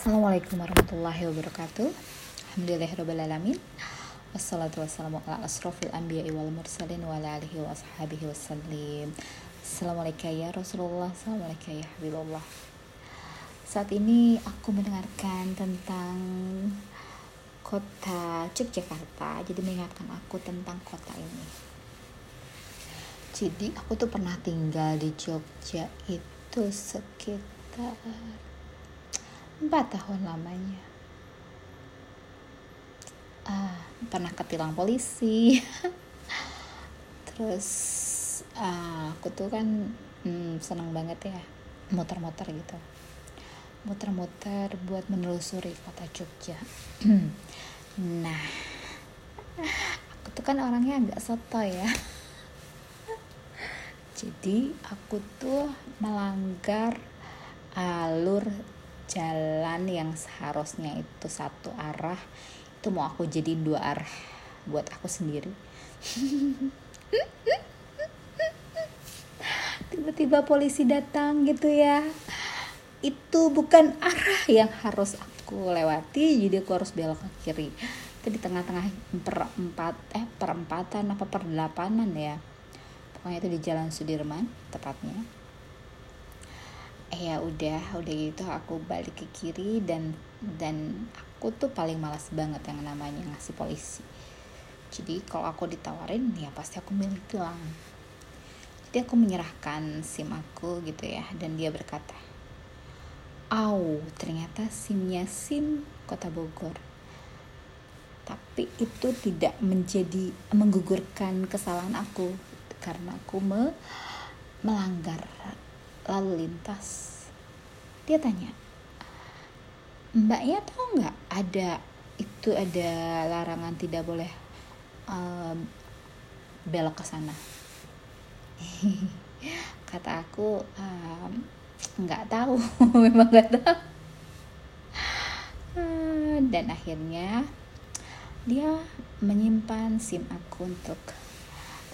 Assalamualaikum warahmatullahi wabarakatuh. Alhamdulillahirrahmanirrahim Wassalatu wassalamu ala asrafil anbiya wal mursalin wa ala alihi wa ashabihi wassalim Assalamualaikum ya Rasulullah Assalamualaikum ya Habibullah. Saat ini aku mendengarkan tentang kota Yogyakarta. Jadi mengingatkan aku tentang kota ini. Jadi aku tuh pernah tinggal di Jogja itu sekitar empat tahun lamanya. Uh, pernah ketilang polisi. Terus uh, aku tuh kan hmm, seneng banget ya muter-muter gitu. Muter-muter buat menelusuri kota Jogja. Nah aku tuh kan orangnya agak soto ya. Jadi aku tuh melanggar alur jalan yang seharusnya itu satu arah itu mau aku jadiin dua arah buat aku sendiri. Tiba-tiba polisi datang gitu ya. Itu bukan arah yang harus aku lewati jadi aku harus belok ke kiri. Itu di tengah-tengah perempat eh perempatan apa perdelapanan ya. Pokoknya itu di jalan Sudirman tepatnya ya udah udah gitu aku balik ke kiri dan dan aku tuh paling malas banget yang namanya ngasih polisi. Jadi kalau aku ditawarin ya pasti aku milih tilang jadi aku menyerahkan sim aku gitu ya dan dia berkata Au, ternyata simnya sim kota Bogor. Tapi itu tidak menjadi menggugurkan kesalahan aku karena aku me melanggar lalu lintas. Dia tanya mbaknya tahu nggak ada itu ada larangan tidak boleh um, belok ke sana? Kata aku nggak um, tahu memang nggak tahu. Dan akhirnya dia menyimpan sim aku untuk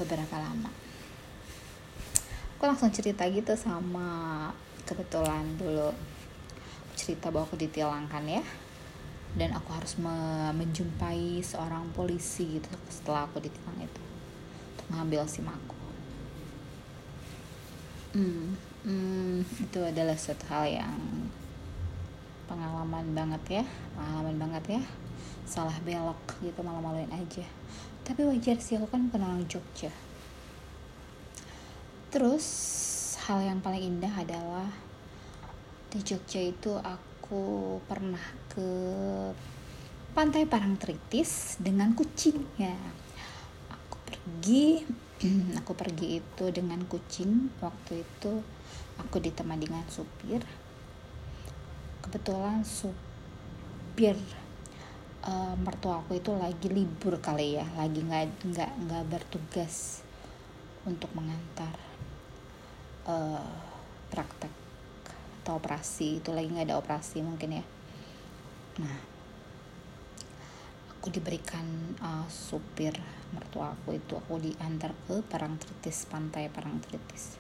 beberapa lama aku langsung cerita gitu sama kebetulan dulu cerita bahwa aku ditilangkan ya. Dan aku harus me menjumpai seorang polisi gitu setelah aku ditilang itu. Untuk ngambil sim aku. Hmm, hmm, itu adalah suatu hal yang pengalaman banget ya. Pengalaman banget ya. Salah belok gitu malu-maluin aja. Tapi wajar sih aku kan bukan orang Jogja Terus hal yang paling indah adalah di Jogja itu aku pernah ke pantai Parangtritis dengan kucingnya. Aku pergi, aku pergi itu dengan kucing. Waktu itu aku ditemani dengan supir. Kebetulan supir uh, mertua aku itu lagi libur kali ya, lagi nggak nggak nggak bertugas untuk mengantar uh, praktek atau operasi itu lagi nggak ada operasi mungkin ya. Nah aku diberikan uh, supir mertua aku itu aku diantar ke Parangtritis pantai Parangtritis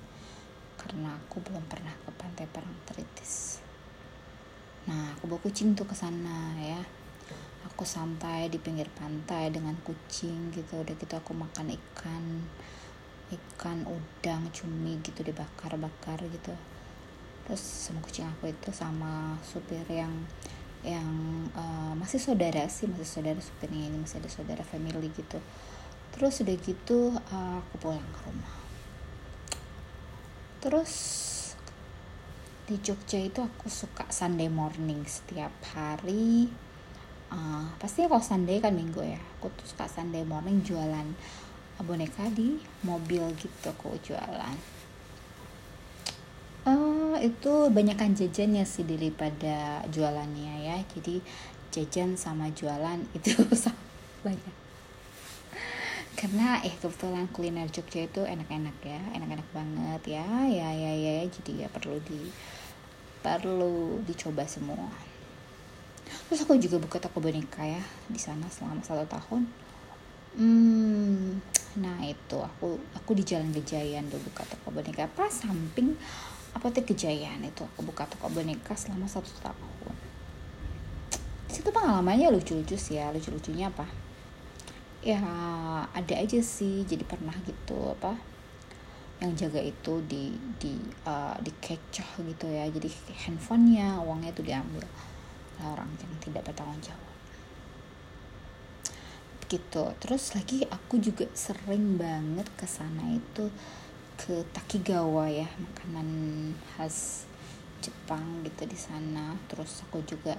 karena aku belum pernah ke pantai Parangtritis nah aku bawa kucing tuh ke sana ya. Aku santai di pinggir pantai dengan kucing gitu udah gitu aku makan ikan ikan udang cumi gitu dibakar-bakar gitu. Terus sama kucing aku itu sama supir yang yang uh, masih saudara sih masih saudara supirnya ini masih ada saudara family gitu. Terus udah gitu uh, aku pulang ke rumah. Terus di Jogja itu aku suka Sunday morning setiap hari. Uh, pasti kalau Sunday kan minggu ya aku tuh suka Sunday morning jualan boneka di mobil gitu aku jualan. Uh, itu banyakkan jajannya sih daripada jualannya ya. Jadi jajan sama jualan itu banyak. Karena eh kebetulan kuliner Jogja itu enak-enak ya enak-enak banget ya. Ya ya ya, ya. jadi ya perlu di perlu dicoba semua. Terus aku juga buka toko boneka ya di sana selama satu tahun hmm nah itu aku aku di jalan Gejayan tuh buka toko boneka. Pas samping apotek Gejayan itu aku buka toko boneka selama satu tahun. Itu pengalamannya lucu-lucu sih ya lucu-lucunya apa? Ya ada aja sih jadi pernah gitu apa yang jaga itu di di uh, dikecoh gitu ya. Jadi handphonenya uangnya itu diambil. Orang yang tidak bertanggung jawab gitu. Terus lagi aku juga sering banget ke sana itu ke Takigawa ya makanan khas Jepang gitu di sana. Terus aku juga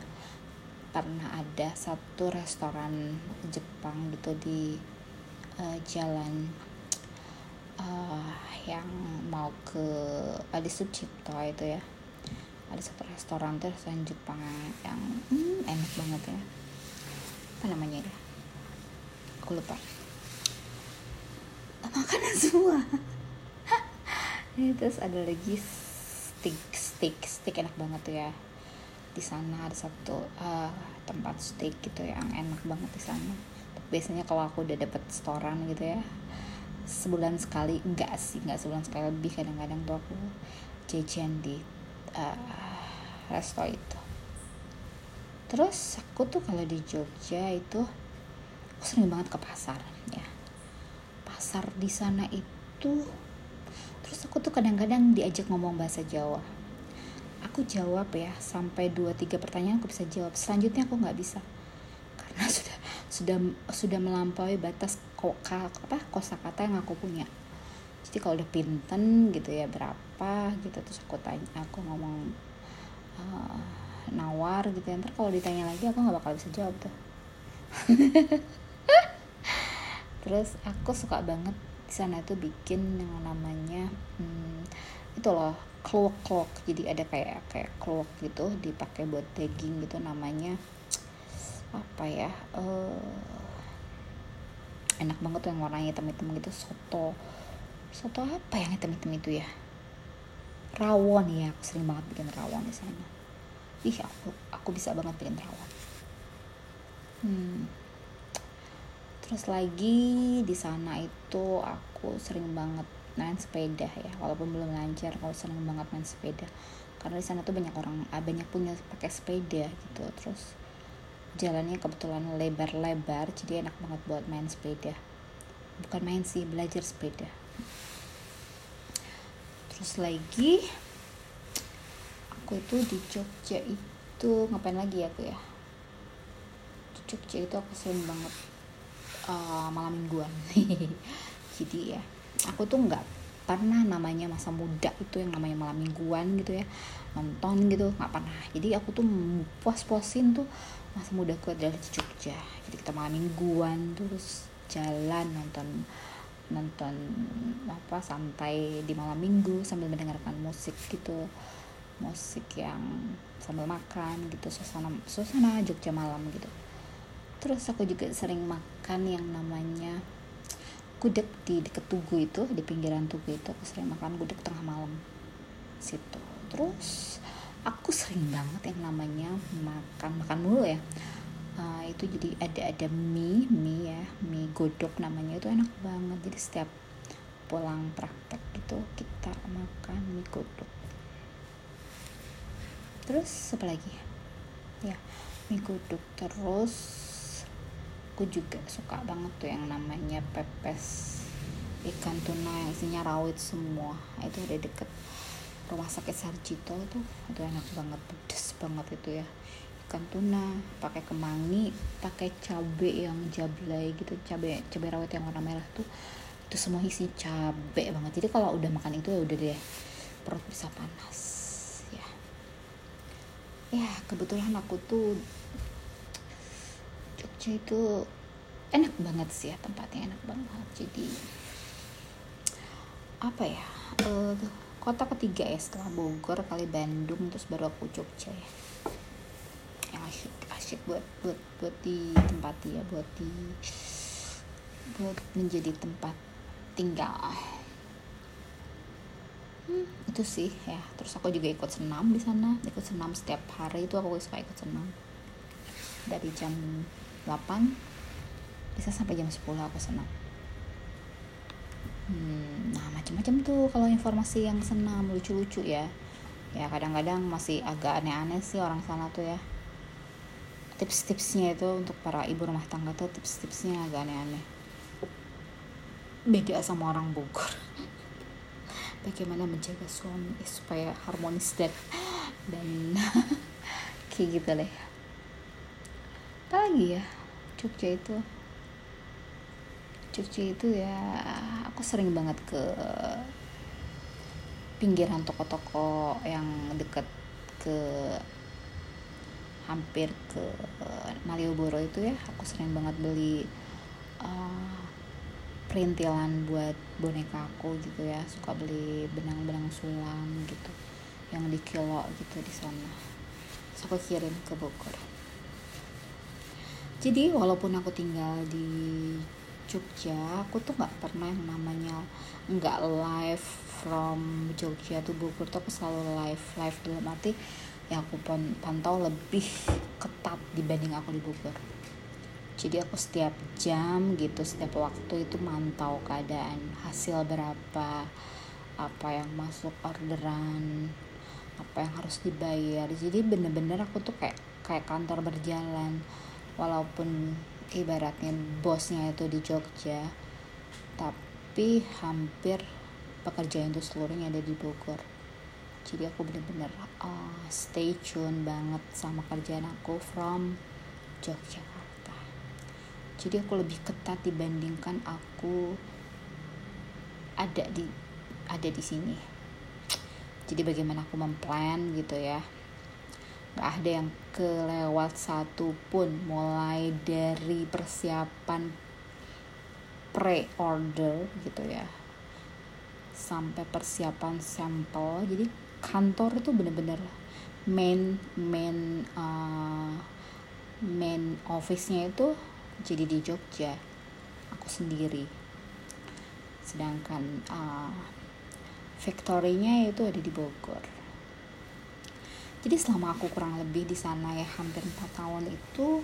pernah ada satu restoran Jepang gitu di uh, jalan uh, yang mau ke Adi Sucipto itu ya. Ada satu restoran tuh restoran Jepang yang hmm, enak banget ya. Apa namanya ya aku lupa. Makanan semua. Terus ada lagi steak steak steak enak banget tuh ya. Di sana ada satu uh, tempat steak gitu yang enak banget di sana. Biasanya kalau aku udah dapet setoran gitu ya sebulan sekali enggak sih enggak sebulan sekali lebih kadang-kadang tuh aku jajan di uh, resto itu. Terus aku tuh kalau di Jogja itu aku sering banget ke pasar ya. Pasar di sana itu terus aku tuh kadang-kadang diajak ngomong bahasa Jawa. Aku jawab ya sampai 2-3 pertanyaan aku bisa jawab. Selanjutnya aku nggak bisa. Karena sudah sudah sudah melampaui batas koka apa kosakata yang aku punya. Jadi kalau udah pinten gitu ya berapa gitu terus aku tanya aku ngomong uh, nawar gitu ya. Ntar kalau ditanya lagi aku nggak bakal bisa jawab tuh terus aku suka banget di sana tuh bikin yang namanya hmm, itu loh cloak cloak jadi ada kayak kayak cloak gitu dipakai buat daging gitu namanya apa ya uh, enak banget tuh yang warnanya hitam-hitam gitu soto. Soto apa yang hitam-hitam itu ya? Rawon ya aku sering banget bikin rawon di sana. Ih aku aku bisa banget bikin rawon. Hmm. Terus lagi di sana itu aku sering banget main sepeda ya. Walaupun belum lancar kalau sering banget main sepeda. Karena di sana tuh banyak orang ah, banyak punya pakai sepeda gitu. Terus jalannya kebetulan lebar-lebar jadi enak banget buat main sepeda. Bukan main sih belajar sepeda. Terus lagi aku itu di Jogja itu ngapain lagi ya aku ya? Di Jogja itu aku sering banget uh, malam mingguan. Jadi ya aku tuh nggak pernah namanya masa muda itu yang namanya malam mingguan gitu ya. Nonton gitu nggak pernah. Jadi aku tuh puas-puasin tuh masa mudaku adalah di Jogja. Jadi kita malam mingguan terus jalan nonton nonton apa santai di malam minggu sambil mendengarkan musik gitu. Musik yang sambil makan gitu suasana suasana Jogja malam gitu terus aku juga sering makan yang namanya gudeg di dekat Tugu itu di pinggiran Tugu itu. Aku sering makan gudeg tengah malam. Situ. Terus aku sering banget yang namanya makan makan mulu ya. Uh, itu jadi ada ada mie mie ya mie godok namanya. Itu enak banget. Jadi setiap pulang praktek gitu kita makan mie godok. Terus apa lagi ya mie godok. Terus aku juga suka banget tuh yang namanya pepes ikan tuna yang isinya rawit semua. Itu ada deket rumah sakit Sarjito tuh itu enak banget pedes banget itu ya. Ikan tuna pakai kemangi pakai cabe yang jablay gitu. Cabe cabe rawit yang warna merah tuh itu semua isi cabe banget. Jadi kalau udah makan itu ya udah deh perut bisa panas ya. Ya kebetulan aku tuh Jogja itu enak banget sih ya tempatnya enak banget. Jadi apa ya uh, kota ketiga ya setelah Bogor kali Bandung terus baru aku Jogja ya. Yang asyik asyik buat buat buat di tempat ya buat di buat menjadi tempat tinggal. Hmm, itu sih ya. Terus aku juga ikut senam di sana. Ikut senam setiap hari itu aku suka ikut senam dari jam 8 bisa sampai jam 10 aku senam hmm, nah macam-macam tuh kalau informasi yang senam lucu-lucu ya. Ya kadang-kadang masih agak aneh-aneh sih orang sana tuh ya. Tips-tipsnya itu untuk para ibu rumah tangga tuh tips-tipsnya agak aneh-aneh. Beda sama orang Bogor. Bagaimana menjaga suami supaya harmonis dan dan kayak gitu deh apa lagi ya? Jogja itu. Jogja itu ya aku sering banget ke pinggiran toko-toko yang deket ke hampir ke Malioboro itu ya. Aku sering banget beli uh, perintilan buat boneka aku gitu ya. Suka beli benang-benang sulam gitu yang di kilo gitu di sana. Suka kirim ke Bogor jadi walaupun aku tinggal di Jogja aku tuh nggak pernah yang namanya nggak live from Jogja to Bogor tuh aku selalu live live dalam arti ya aku pantau lebih ketat dibanding aku di Bogor. Jadi aku setiap jam gitu setiap waktu itu mantau keadaan hasil berapa apa yang masuk orderan apa yang harus dibayar. Jadi bener-bener aku tuh kayak kayak kantor berjalan walaupun ibaratnya bosnya itu di Jogja tapi hampir pekerjaan itu seluruhnya ada di Bogor. Jadi aku bener-bener uh, stay tune banget sama kerjaan aku from Yogyakarta. Jadi aku lebih ketat dibandingkan aku ada di ada di sini. Jadi bagaimana aku memplan gitu ya. Gak ada yang kelewat satu pun mulai dari persiapan pre-order gitu ya sampai persiapan sampel. Jadi kantor itu bener-bener main main uh, main office-nya itu jadi di Jogja aku sendiri. Sedangkan uh, factory-nya itu ada di Bogor jadi selama aku kurang lebih di sana ya hampir 4 tahun itu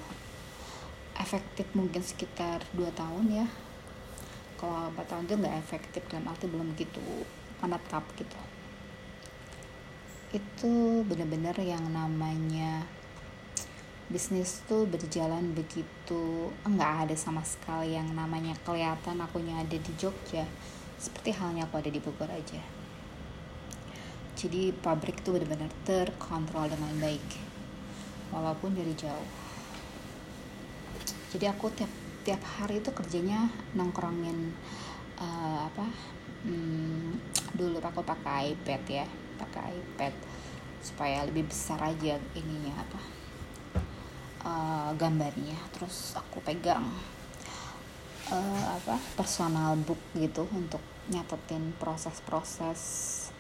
efektif mungkin sekitar 2 tahun ya. Kalau 4 tahun itu nggak efektif dan arti belum gitu menetap gitu. Itu bener-bener yang namanya bisnis tuh berjalan begitu nggak ada sama sekali yang namanya kelihatan akunya ada di Jogja. Seperti halnya aku ada di Bogor aja jadi pabrik itu benar-benar terkontrol dengan baik. Walaupun dari jauh. Jadi aku tiap tiap hari itu kerjanya nongkrongin uh, apa hmm, dulu aku pakai iPad ya pakai iPad supaya lebih besar aja ininya apa uh, gambarnya. Terus aku pegang uh, apa personal book gitu untuk nyatetin proses-proses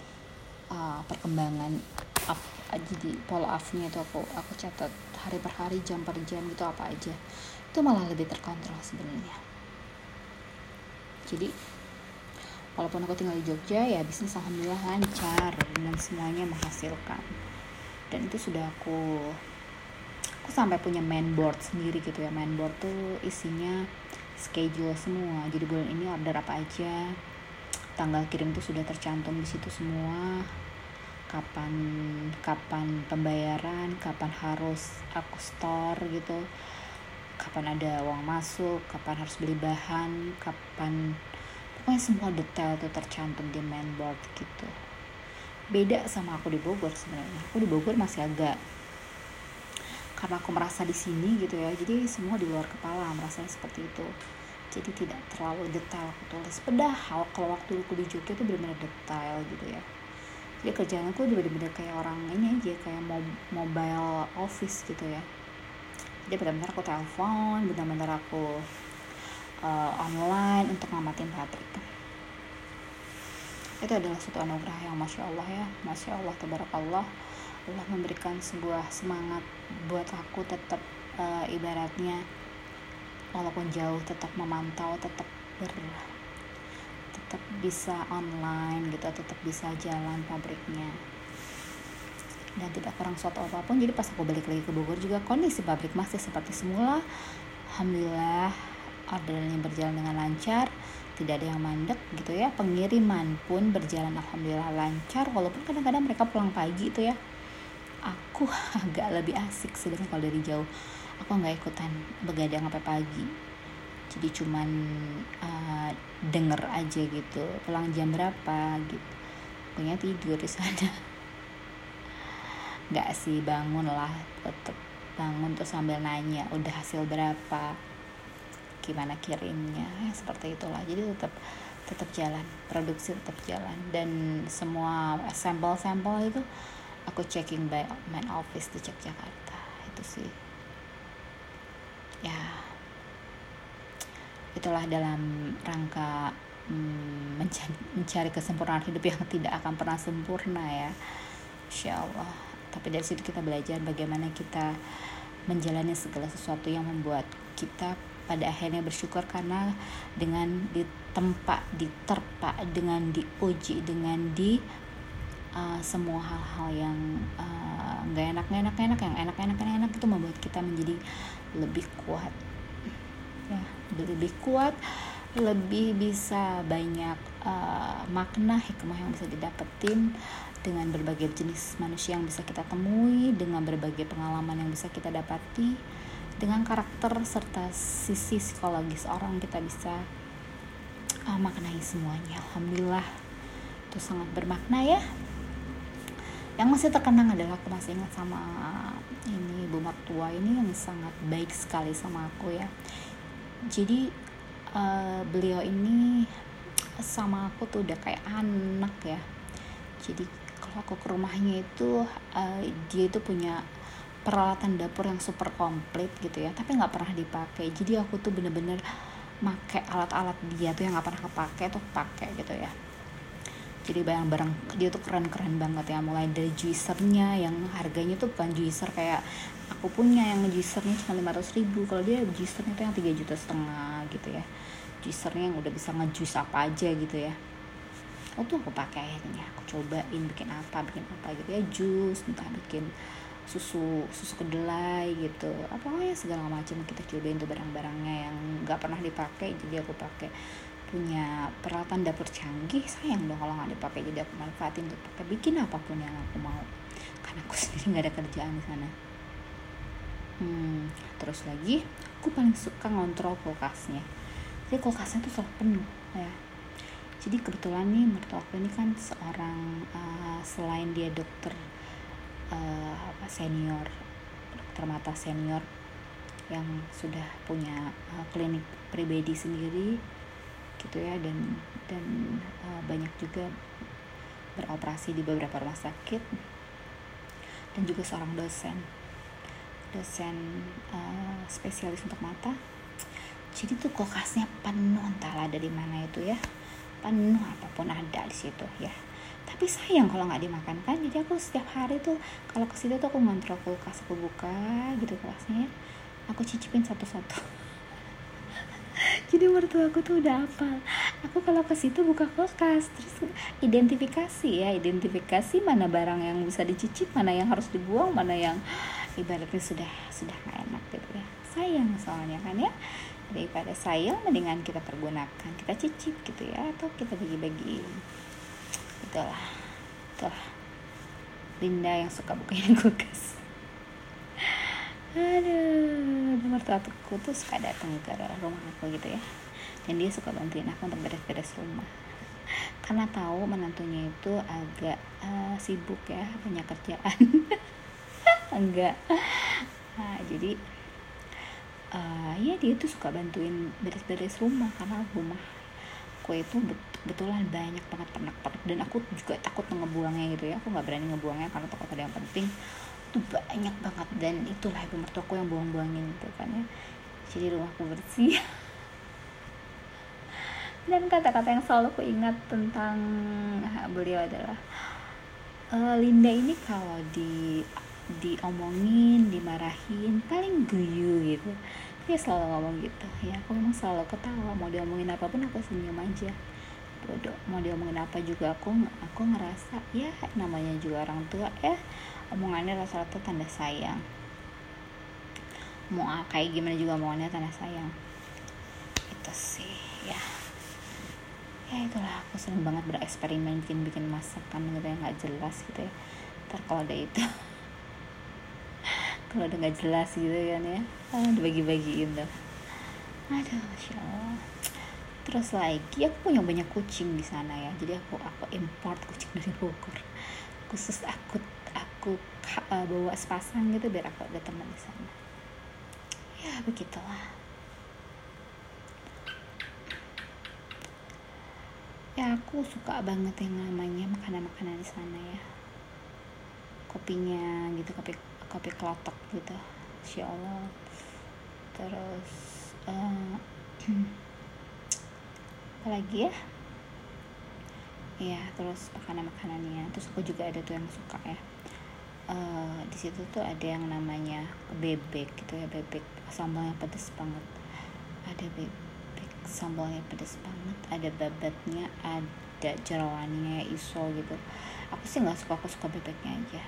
uh, perkembangan up jadi pola up-nya itu aku aku catat hari per hari jam per jam gitu apa aja. Itu malah lebih terkontrol sebenarnya. Jadi walaupun aku tinggal di Jogja ya bisnis alhamdulillah lancar dan semuanya menghasilkan. Dan itu sudah aku aku sampai punya main board sendiri gitu ya. Main board tuh isinya schedule semua. Jadi bulan ini order apa aja tanggal kirim tuh sudah tercantum di situ semua kapan kapan pembayaran kapan harus aku store gitu. Kapan ada uang masuk kapan harus beli bahan kapan pokoknya semua detail tuh tercantum di mainboard gitu. Beda sama aku di Bogor sebenarnya. Aku di Bogor masih agak karena aku merasa di sini gitu ya jadi semua di luar kepala merasa seperti itu. Jadi tidak terlalu detail aku tulis. Padahal kalau waktu aku di Jogja itu benar-benar detail gitu ya jadi kerjaan aku bener-bener kayak orang ini aja kayak mobile office gitu ya. Jadi benar-benar aku telepon benar-benar aku uh, online untuk ngamatin pabrik itu. Adalah suatu anugerah yang masya Allah ya. Masya Allah tabarakallah. Allah memberikan sebuah semangat buat aku tetap uh, ibaratnya walaupun jauh tetap memantau tetap ber tetap bisa online gitu tetap bisa jalan pabriknya. Dan tidak kurang suatu apa pun jadi pas aku balik lagi ke Bogor juga kondisi pabrik masih seperti semula. Alhamdulillah ordernya berjalan dengan lancar tidak ada yang mandek gitu ya. Pengiriman pun berjalan Alhamdulillah lancar walaupun kadang-kadang mereka pulang pagi itu ya. Aku agak lebih asik sebenarnya kalau dari jauh. Aku nggak ikutan begadang sampai pagi jadi cuman uh, denger aja gitu. Pulang jam berapa gitu. Punya tidur di sana. Nggak sih bangun lah tetep bangun tuh sambil nanya udah hasil berapa? Gimana kirimnya? Ya seperti itulah. Jadi tetap tetap jalan. Produksi tetap jalan. Dan semua sampel-sampel itu aku checking by main office di Yogyakarta. Itu sih. Ya itulah dalam rangka hmm, mencari, kesempurnaan hidup yang tidak akan pernah sempurna ya. Insya Allah tapi dari situ kita belajar bagaimana kita menjalani segala sesuatu yang membuat kita pada akhirnya bersyukur karena dengan ditempa, diterpa, dengan diuji, dengan di uh, semua hal-hal yang uh, nggak uh, enak, enak, enak, yang enak, enak, enak itu membuat kita menjadi lebih kuat, ya, lebih kuat, lebih bisa banyak uh, makna hikmah yang bisa didapetin dengan berbagai jenis manusia yang bisa kita temui, dengan berbagai pengalaman yang bisa kita dapati, dengan karakter serta sisi psikologis orang kita bisa uh, maknai semuanya. Alhamdulillah itu sangat bermakna ya. Yang masih terkenang adalah aku masih ingat sama ini ibu mertua ini yang sangat baik sekali sama aku ya. Jadi uh, beliau ini sama aku tuh udah kayak anak ya. Jadi kalau aku ke rumahnya itu uh, dia itu punya peralatan dapur yang super komplit gitu ya tapi nggak pernah dipakai jadi aku tuh bener-bener make alat-alat dia tuh yang nggak pernah kepake tuh pakai gitu ya jadi barang-barang dia tuh keren-keren banget ya. Mulai dari juicernya yang harganya tuh bukan juicer kayak aku punya yang juicernya cuma 500 ribu. Kalau dia juicernya tuh yang 3 juta setengah gitu ya. Juicernya yang udah bisa ngejuice apa aja gitu ya. Oh tuh aku pakai akhirnya. Aku cobain bikin apa bikin apa gitu ya. Jus entah bikin susu susu kedelai gitu. Apa ya segala macam kita cobain tuh barang-barangnya yang nggak pernah dipakai jadi aku pakai punya peralatan dapur canggih sayang dong kalau nggak dipakai jadi aku manfaatin untuk pakai. Bikin apa pun yang aku mau. Karena aku sendiri nggak ada kerjaan di sana. Hmm, terus lagi aku paling suka ngontrol kulkasnya. Jadi kulkasnya tuh selalu penuh ya. Jadi kebetulan nih mertua aku ini kan seorang uh, selain dia dokter uh, apa senior dokter mata senior yang sudah punya uh, klinik pribadi sendiri gitu ya dan dan uh, banyak juga beroperasi di beberapa rumah sakit dan juga seorang dosen. Dosen uh, spesialis untuk mata. Jadi tuh kulkasnya penuh entahlah dari mana itu ya. Penuh apa pun ada di situ ya. Tapi sayang kalau nggak dimakan kan. Jadi aku setiap hari tuh kalau ke situ tuh aku ngontrol kulkas aku buka gitu kulkasnya aku cicipin satu-satu jadi mertua aku tuh udah apa aku kalau ke situ buka kulkas terus identifikasi ya identifikasi mana barang yang bisa dicicip mana yang harus dibuang mana yang ibaratnya sudah sudah nggak enak gitu ya. Sayang soalnya kan ya. Daripada sayang mendingan kita pergunakan kita cicip gitu ya atau kita bagi-bagi. Itulah itulah Linda yang suka bukain kulkas aduh mertua aku tuh suka datang ke rumah aku gitu ya. Dan dia suka bantuin aku untuk beres-beres rumah. Karena tahu menantunya itu agak uh, sibuk ya punya kerjaan. Enggak. Nah, jadi uh, ya dia tuh suka bantuin beres-beres rumah karena rumah kue itu betulan banyak banget pernak-pernik dan aku juga takut ngebuangnya gitu ya. Aku nggak berani ngebuangnya karena takut ada yang penting itu banyak banget dan itulah ibu mertuaku yang buang-buangin gitu kan ya. Jadi rumahku bersih. Dan kata-kata yang selalu aku ingat tentang beliau adalah e, Linda ini kalau di diomongin dimarahin paling guyu gitu. Dia selalu ngomong gitu. Ya aku memang selalu ketawa mau diomongin apa pun aku senyum aja. Bodoh mau diomongin apa juga aku aku ngerasa ya namanya juga orang tua ya omongannya rata-rata tanda sayang. Mau kayak gimana juga omongannya tanda sayang. Itu sih ya. Ya itulah. Aku seneng banget bereksperimen bikin bikin masakan gitu yang nggak jelas gitu ya. Ntar kalau ada itu kalau udah nggak jelas gitu kan ya ah, dibagi-bagiin tuh. Aduh masya allah. Terus lagi aku punya banyak kucing di sana ya. Jadi aku aku import kucing dari Bogor. Khusus aku aku uh, bawa sepasang gitu biar aku ada teman di sana. Ya begitulah. Ya aku suka banget yang namanya makanan-makanan di sana ya. Kopinya gitu kopi kopi kelotok gitu. Insya Allah. Terus uh, apa lagi ya? Ya terus makanan makanannya terus aku juga ada tuh yang suka ya uh, di situ tuh ada yang namanya bebek gitu ya bebek sambalnya pedes banget. Ada bebek sambalnya pedes banget ada babatnya ada jerawannya iso gitu. Aku sih nggak suka aku suka bebeknya aja.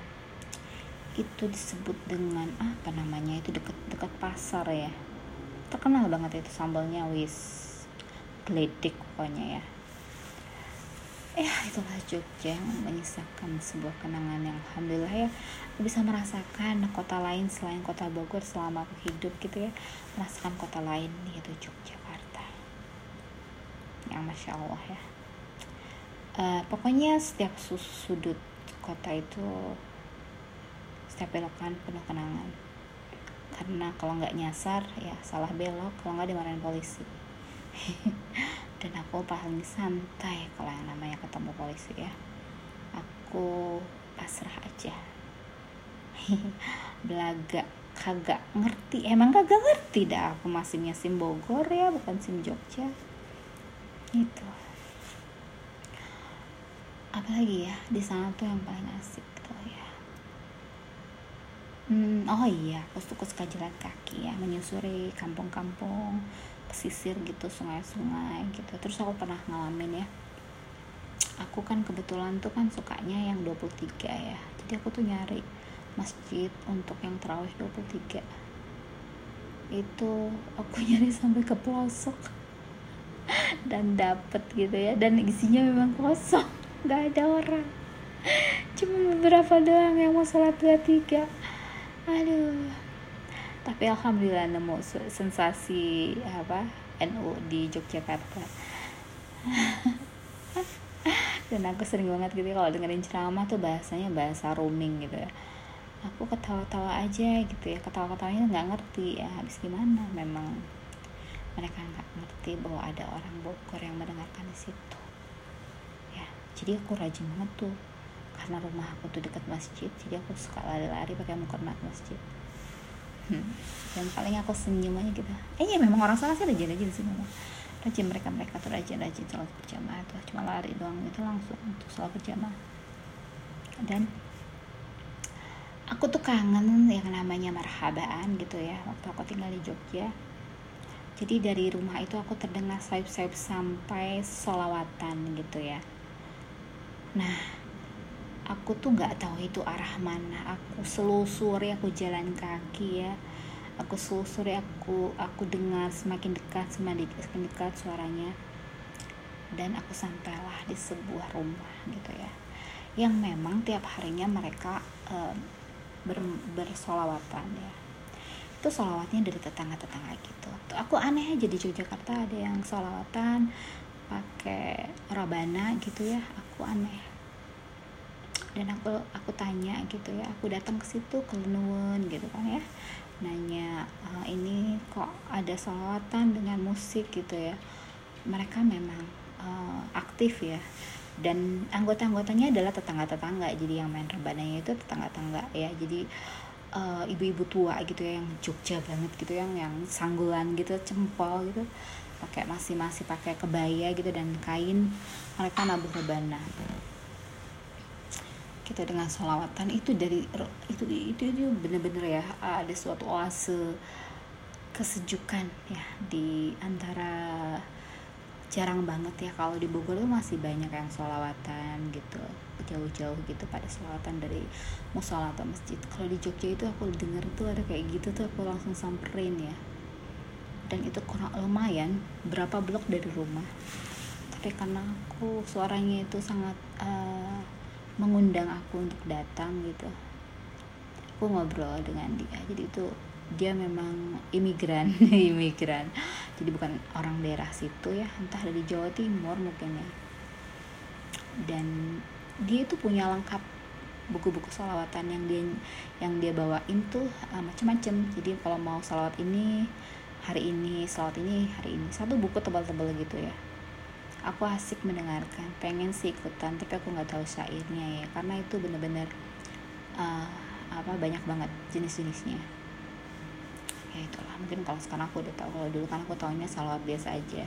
Itu disebut dengan apa namanya itu dekat dekat pasar ya. Terkenal banget itu sambalnya wis gledek pokoknya ya ya itulah Jogja yang menyisakan sebuah kenangan yang alhamdulillah ya bisa merasakan kota lain selain kota Bogor selama aku hidup gitu ya merasakan kota lain yaitu Yogyakarta. Yang masya Allah ya. Uh, pokoknya setiap sudut kota itu setiap belokan penuh kenangan. Karena kalau nggak nyasar ya salah belok kalau nggak dimarahin polisi dan aku paling santai kalau yang namanya ketemu polisi ya. Aku pasrah aja. Belaga kagak ngerti. Emang kagak ngerti dah aku masih sim Bogor ya bukan sim Jogja. Itu apalagi ya di sana tuh yang paling asik tuh ya. Hmm, oh iya aku suka jalan kaki ya menyusuri kampung-kampung pesisir gitu sungai-sungai gitu. Terus aku pernah ngalamin ya. Aku kan kebetulan tuh kan sukanya yang 23 ya. Jadi aku tuh nyari masjid untuk yang terawih 23 itu aku nyari sampai ke pelosok. Dan dapet gitu ya. Dan isinya memang kosong nggak ada orang. Cuma beberapa doang yang mau sholat 23 aduh tapi alhamdulillah nemu sensasi apa NU di Yogyakarta. Dan aku sering banget gitu kalau dengerin ceramah tuh bahasanya bahasa roaming gitu ya. Aku ketawa-tawa aja gitu ya ketawa-ketawanya nggak ngerti ya habis gimana? Memang mereka nggak ngerti bahwa ada orang Bogor yang mendengarkan di situ. Ya jadi aku rajin banget tuh karena rumah aku tuh dekat masjid jadi aku suka lari-lari pakai mukena masjid hmm. dan paling aku senyum aja gitu. Eh ya memang orang sana sih rajin-rajin sih memang rajin mereka mereka tuh rajin-rajin sholat berjamaah tuh. Cuma lari doang itu langsung untuk sholat berjamaah. Dan aku tuh kangen yang namanya marhabaan gitu ya waktu aku tinggal di Jogja. Jadi dari rumah itu aku terdengar sayup-sayup sampai solawatan gitu ya. Nah aku tuh nggak tahu itu arah mana. Aku selusuri aku jalan kaki ya. Aku selusuri aku aku dengar semakin dekat semakin dekat suaranya. Dan aku sampailah di sebuah rumah gitu ya. Yang memang tiap harinya mereka uh, ber, bersolawatan ya. Itu solawatnya dari tetangga-tetangga gitu. Tuh aku aneh aja di Yogyakarta ada yang solawatan pakai rabana gitu ya. Aku aneh dan aku aku tanya gitu ya aku datang ke situ ke Lenuan gitu kan ya. Nanya e, ini kok ada salawatan dengan musik? gitu ya. Mereka memang uh, aktif ya. Dan anggota-anggotanya adalah tetangga-tetangga. Jadi yang main rebananya itu tetangga-tetangga ya. Jadi uh, ibu-ibu tua gitu ya yang Jogja banget gitu yang yang sanggulan gitu cempol gitu. Pakai masih masih pakai kebaya gitu dan kain mereka nabuh rebana kita dengan sholawatan itu dari itu itu itu bener-bener ya ada suatu oase kesejukan ya di antara jarang banget ya kalau di Bogor tuh masih banyak yang sholawatan gitu jauh-jauh gitu pada sholawatan dari musola atau masjid. Kalau di Jogja itu aku denger tuh ada kayak gitu tuh aku langsung samperin ya. Dan itu kurang lumayan berapa blok dari rumah. Tapi karena aku suaranya itu sangat uh, mengundang aku untuk datang gitu. Aku ngobrol dengan dia jadi itu dia memang imigran imigran. Jadi bukan orang daerah situ ya entah dari Jawa Timur mungkin ya. Dan dia itu punya lengkap buku-buku salawatan yang dia yang dia bawain tuh uh, macam-macam jadi kalau mau salawat ini hari ini salawat ini hari ini. Satu buku tebal-tebal gitu ya aku asik mendengarkan. Pengen sih ikutan tapi aku nggak tahu syairnya ya. Karena itu bener-bener uh, apa banyak banget jenis-jenisnya. Ya itulah. Mungkin kalau sekarang aku udah tahu. Kalau dulu kan aku tahunya salawat biasa aja.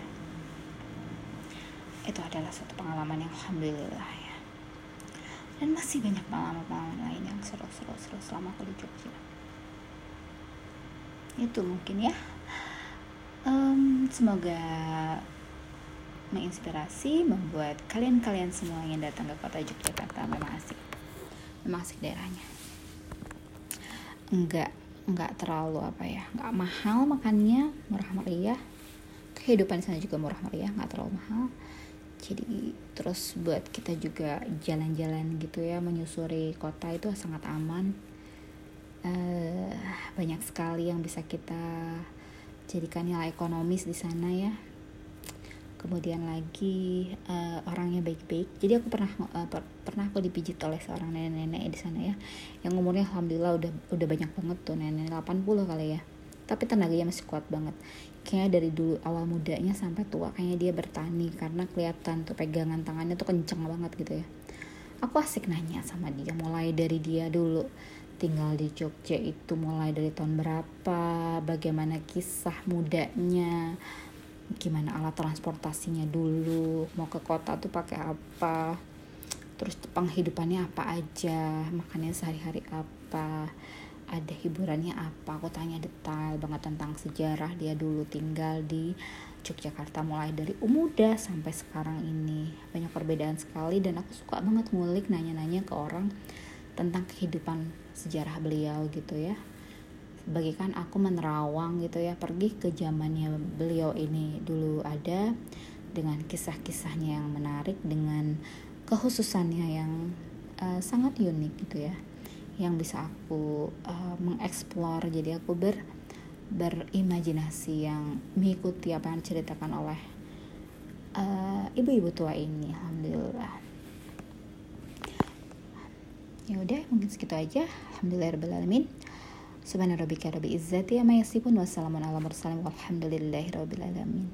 Itu adalah satu pengalaman yang alhamdulillah ya. Dan masih banyak pengalaman-pengalaman lain yang seru-seru-seru selama aku di Jogja. Itu mungkin ya. Um, semoga menginspirasi membuat kalian-kalian semua yang datang ke kota Yogyakarta memang asik. Memang asik daerahnya. Enggak enggak terlalu apa ya enggak mahal makannya murah meriah. Kehidupan di sana juga murah meriah nggak terlalu mahal. Jadi terus buat kita juga jalan-jalan gitu ya menyusuri kota itu sangat aman. Uh, banyak sekali yang bisa kita jadikan nilai ekonomis di sana ya kemudian lagi uh, orangnya baik-baik. Jadi aku pernah uh, per pernah aku dipijit oleh seorang nenek-nenek di sana ya. Yang umurnya alhamdulillah udah udah banyak banget tuh nenek 80 kali ya. Tapi tenaganya masih kuat banget. Kayaknya dari dulu awal mudanya sampai tua kayaknya dia bertani. Karena kelihatan tuh pegangan tangannya tuh kenceng banget gitu ya. Aku asik nanya sama dia mulai dari dia dulu. Tinggal di Jogja itu mulai dari tahun berapa bagaimana kisah mudanya gimana alat transportasinya dulu mau ke kota tuh pakai apa terus penghidupannya apa aja makannya sehari-hari apa ada hiburannya apa aku tanya detail banget tentang sejarah dia dulu tinggal di Yogyakarta mulai dari umuda sampai sekarang ini. Banyak perbedaan sekali dan aku suka banget ngulik nanya-nanya ke orang tentang kehidupan sejarah beliau gitu ya bagikan aku menerawang gitu ya. Pergi ke zamannya beliau ini dulu ada dengan kisah-kisahnya yang menarik dengan kekhususannya yang uh, sangat unik gitu ya yang bisa aku uh, mengeksplor. Jadi aku ber berimajinasi yang mengikuti apa yang diceritakan oleh eh, ibu-ibu uh, tua ini. Alhamdulillah. Ya udah mungkin segitu aja. Alhamdulillah alamin subhana rabbika rabbil izzati amma yasifun wassalamun ala mursalin walhamdulillahi rabbil alamin